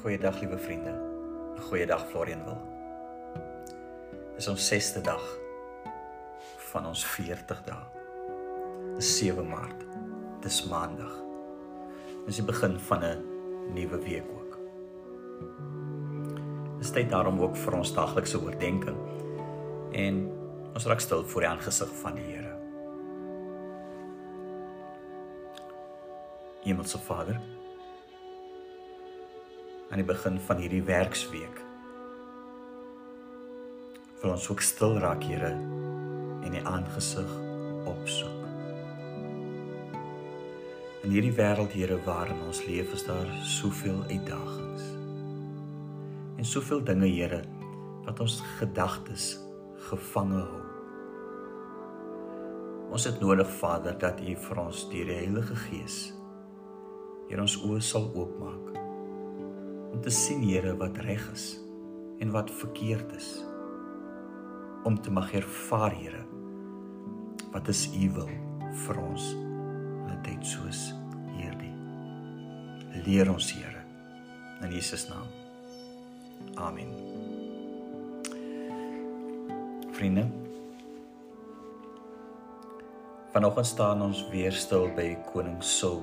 Goeiedag liewe vriende. Goeiedag Florian wil. Dis ons 6ste dag van ons 40 dae. Dis 7 Maart. Dis Maandag. Dis die begin van 'n nuwe week ook. Dis tyd daarom ook vir ons daglikse oordeenking en ons raak stil voor die aangesig van die Here. Hemelse Vader, aan die begin van hierdie werksweek. Wil ons ook stil raak, Here, en die aangesig opsoek. In hierdie wêreld, Here, waarin ons leef, is daar soveel uitdagings. En soveel dinge, Here, wat ons gedagtes gevange hou. Ons het nodig, Vader, dat U vir ons deur die Heilige Gees hier ons oë sal oopmaak om te sien Here wat reg is en wat verkeerd is. Om te mag ervaar Here wat is u wil vir ons. In 'n tyd soos hierdie. Leer ons Here in Jesus naam. Amen. Vriende vanoggend staan ons weer stil by koning Saul.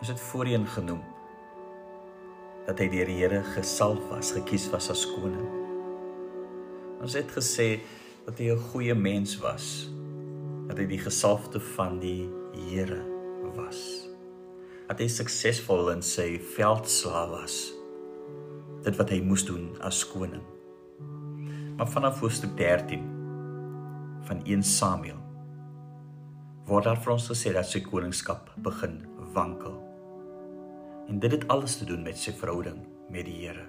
Ons het voorheen genoem dat hy deur die Here gesalf was, gekies was as koning. Ons het gesê dat hy 'n goeie mens was, dat hy die gesalfde van die Here was. Dat hy suksesvol in sy veldslaaf was. Dit wat hy moes doen as koning. Maar vanaf hoofstuk 13 van 1 Samuel word daar vir ons gesê dat sy koningskap begin wankel. En dit het alles te doen met sy verhouding met die Here.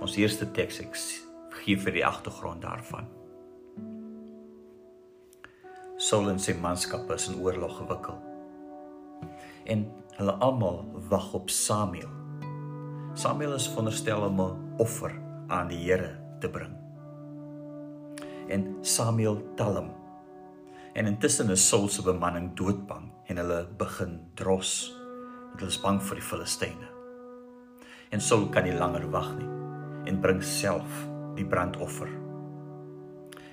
Ons eerste teks ek gee vir die agtergrond daarvan. Saul en sy manskappe is in oorlog gewikkel. En hulle almal wag op Samuel. Samuel is veronderstel om 'n offer aan die Here te bring. En Samuel tel hom. En intussen is Saul se bemanning doodbang en hulle begin dros want hulle is bang vir die Filistyne. En Saul kan nie langer wag nie en bring self die brandoffer.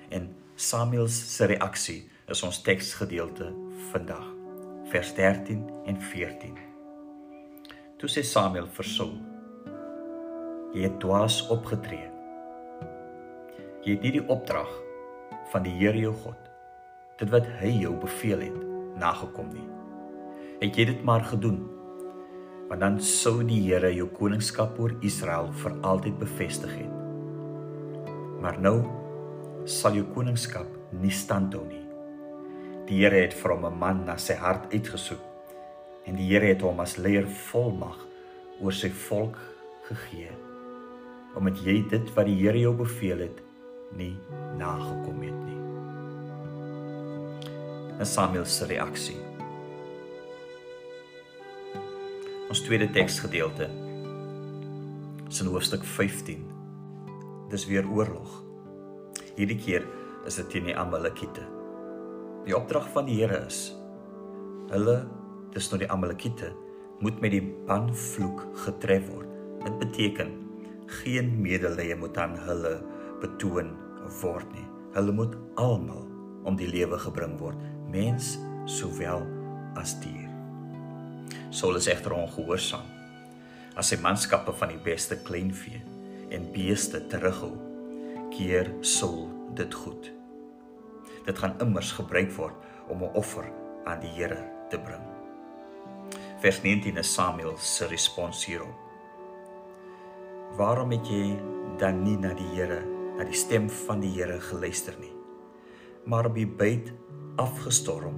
En Samuel se reaksie is ons teksgedeelte vandag, vers 13 en 14. Toe sê Samuel vir Saul: Jy het dwaas opgetree. Jy het nie die opdrag van die Here jou God, dit wat hy jou beveel het, nagekom nie. Het jy dit maar gedoen want dan sou die Here jou koningskap oor Israel vir altyd bevestig het. Maar nou sal jou koningskap nie standhou nie. Die Here het vir hom 'n man na sy hart uitgesoek en die Here het hom as leier volmag oor sy volk gegee omdat jy dit wat die Here jou beveel het nie nagekom het nie. En Samuel se reaksie Ons tweede teksgedeelte is in hoofstuk 15. Dis weer oorlog. Hierdie keer is dit teen die Amalekiete. Die opdrag van die Here is hulle, dis nou die Amalekiete, moet met die banvloek getref word. Dit beteken geen medelee moet aan hulle betoon word nie. Hulle moet almal om die lewe gebring word, mens sowel as dier. Saul is egter ongehoorsaam. As sy manskappe van die beste kleinvee en beeste terughou, keer Saul dit goed. Dit gaan immers gebruik word om 'n offer aan die Here te bring. Vers 19 is Samuel se respons hierop. Waarom het jy dan nie na die Here, na die stem van die Here geluister nie, maar op die byt afgestorm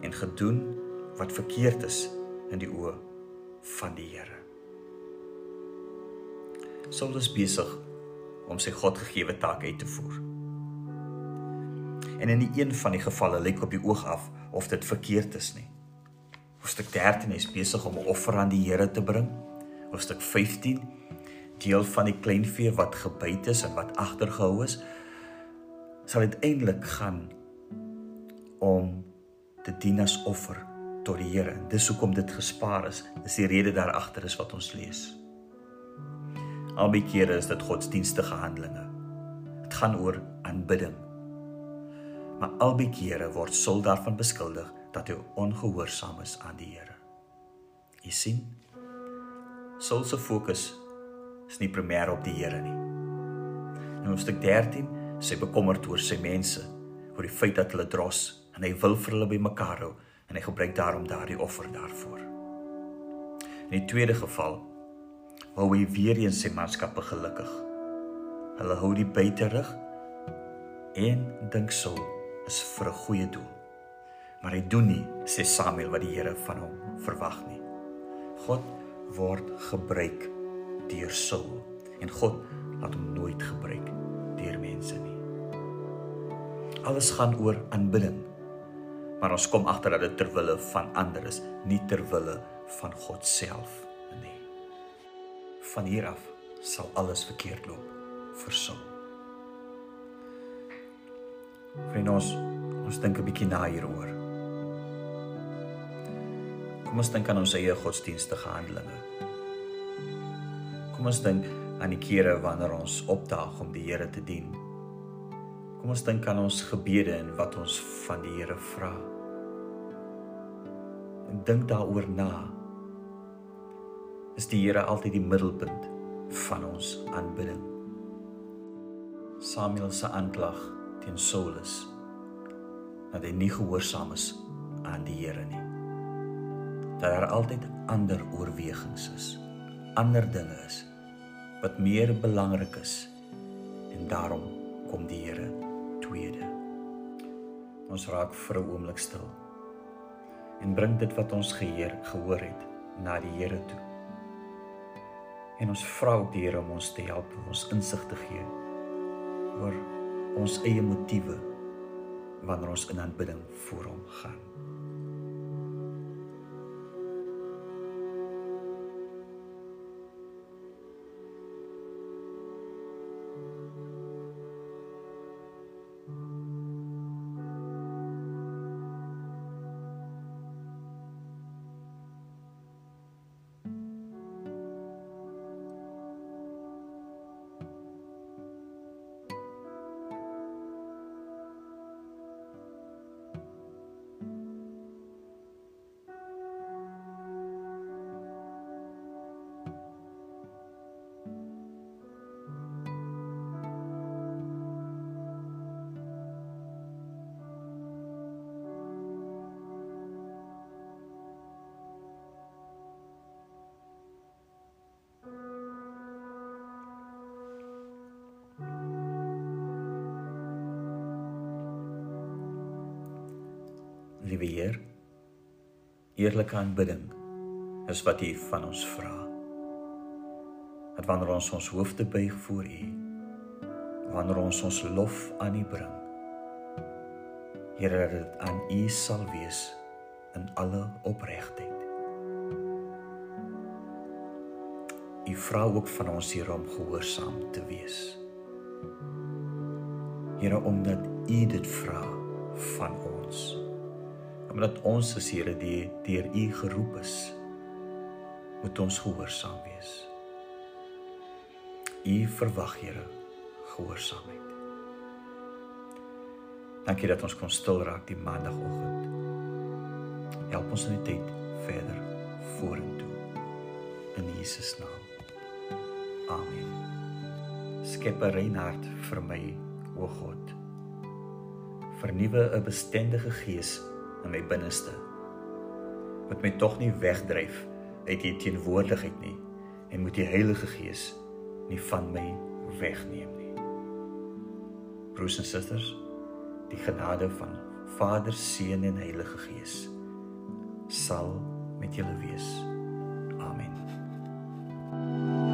en gedoen wat verkeerd is in die oë van die Here. Saul is besig om sy Godgegewe taak uit te voer. En in die een van die gevalle lyk op die oog af of dit verkeerd is nie. Hoofstuk 13 is besig om 'n offer aan die Here te bring. Hoofstuk 15 deel van die kleinvee wat gebyt is en wat agtergehou is sal uiteindelik gaan om te dien as offer tot die Here. Dis hoekom dit gespaar is. Dis die rede daar agter is wat ons lees. Albei kere is dit godsdienstige handelinge. Dit gaan oor aanbidding. Maar albei kere word Saul daarvan beskuldig dat hy ongehoorsaam is aan die Here. Jy sien? Saul se fokus is nie primêr op die Here nie. In hoofstuk 13 sê bekommerd oor sy mense, oor die feit dat hulle dros en hy wil vir hulle bymekaar hou en hy gebruik daarom daardie offer daarvoor. In die tweede geval hou hy weer eens sy manskappe gelukkig. Hulle hou die buite rug en dink so is vir 'n goeie doel. Maar hy doen nie sê Samuel wat die Here van hom verwag nie. God word gebruik deur Saul en God laat hom nooit gebruik deur mense nie. Alles gaan oor aanbidding. Maar ons kom agter dat dit ter wille van ander is, nie ter wille van God self van hier af sal alles verkeerd loop vir Saul. Vriende ons ons dink 'n bietjie na hieroor. Kom ons dink aan ons eie godsdienstige handelinge. Kom ons dink aan die kere wanneer ons opdaag om die Here te dien. Kom ons dink aan ons gebede en wat ons van die Here vra. Dink daaroor na is die Here altyd die middelpunt van ons aanbidding. Samuel se aanklag teen Saul is dat hy nie gehoorsaam is aan die Here nie. Dat daar altyd ander oorwegings is, ander dinge is wat meer belangrik is en daarom kom die Here tweede. Ons raak vir 'n oomblik stil en bring dit wat ons geheer gehoor het na die Here toe. En ons vra ook die Here om ons te help om ons insig te gee oor ons eie motiewe wanneer ons in aanbidding voor hom gaan. Liewe Heer, eerlike aanbidding is wat U van ons vra. Dat wanneer ons ons hoofde buig voor U, wanneer ons ons lof aan U bring, Here, dat dit aan U sal wees in alle opregtheid. U vra ook van ons hier om gehoorsaam te wees. Here, omdat U dit vra van ons omdat ons as Here die deur U geroep is moet ons gehoorsaam wees. U verwag Here gehoorsaamheid. Dankie dat ons kon stil raak die maandagooggend. Help ons in die tyd verder vorentoe in Jesus naam. Amen. Skep 'n rein hart vir my, o God. Vernuwe 'n bestendige gees in my binneste wat my tog nie wegdryf uit die teenwoordigheid nie en moet die Heilige Gees nie van my wegneem nie. Broers en susters, die genade van Vader, Seun en Heilige Gees sal met julle wees. Amen.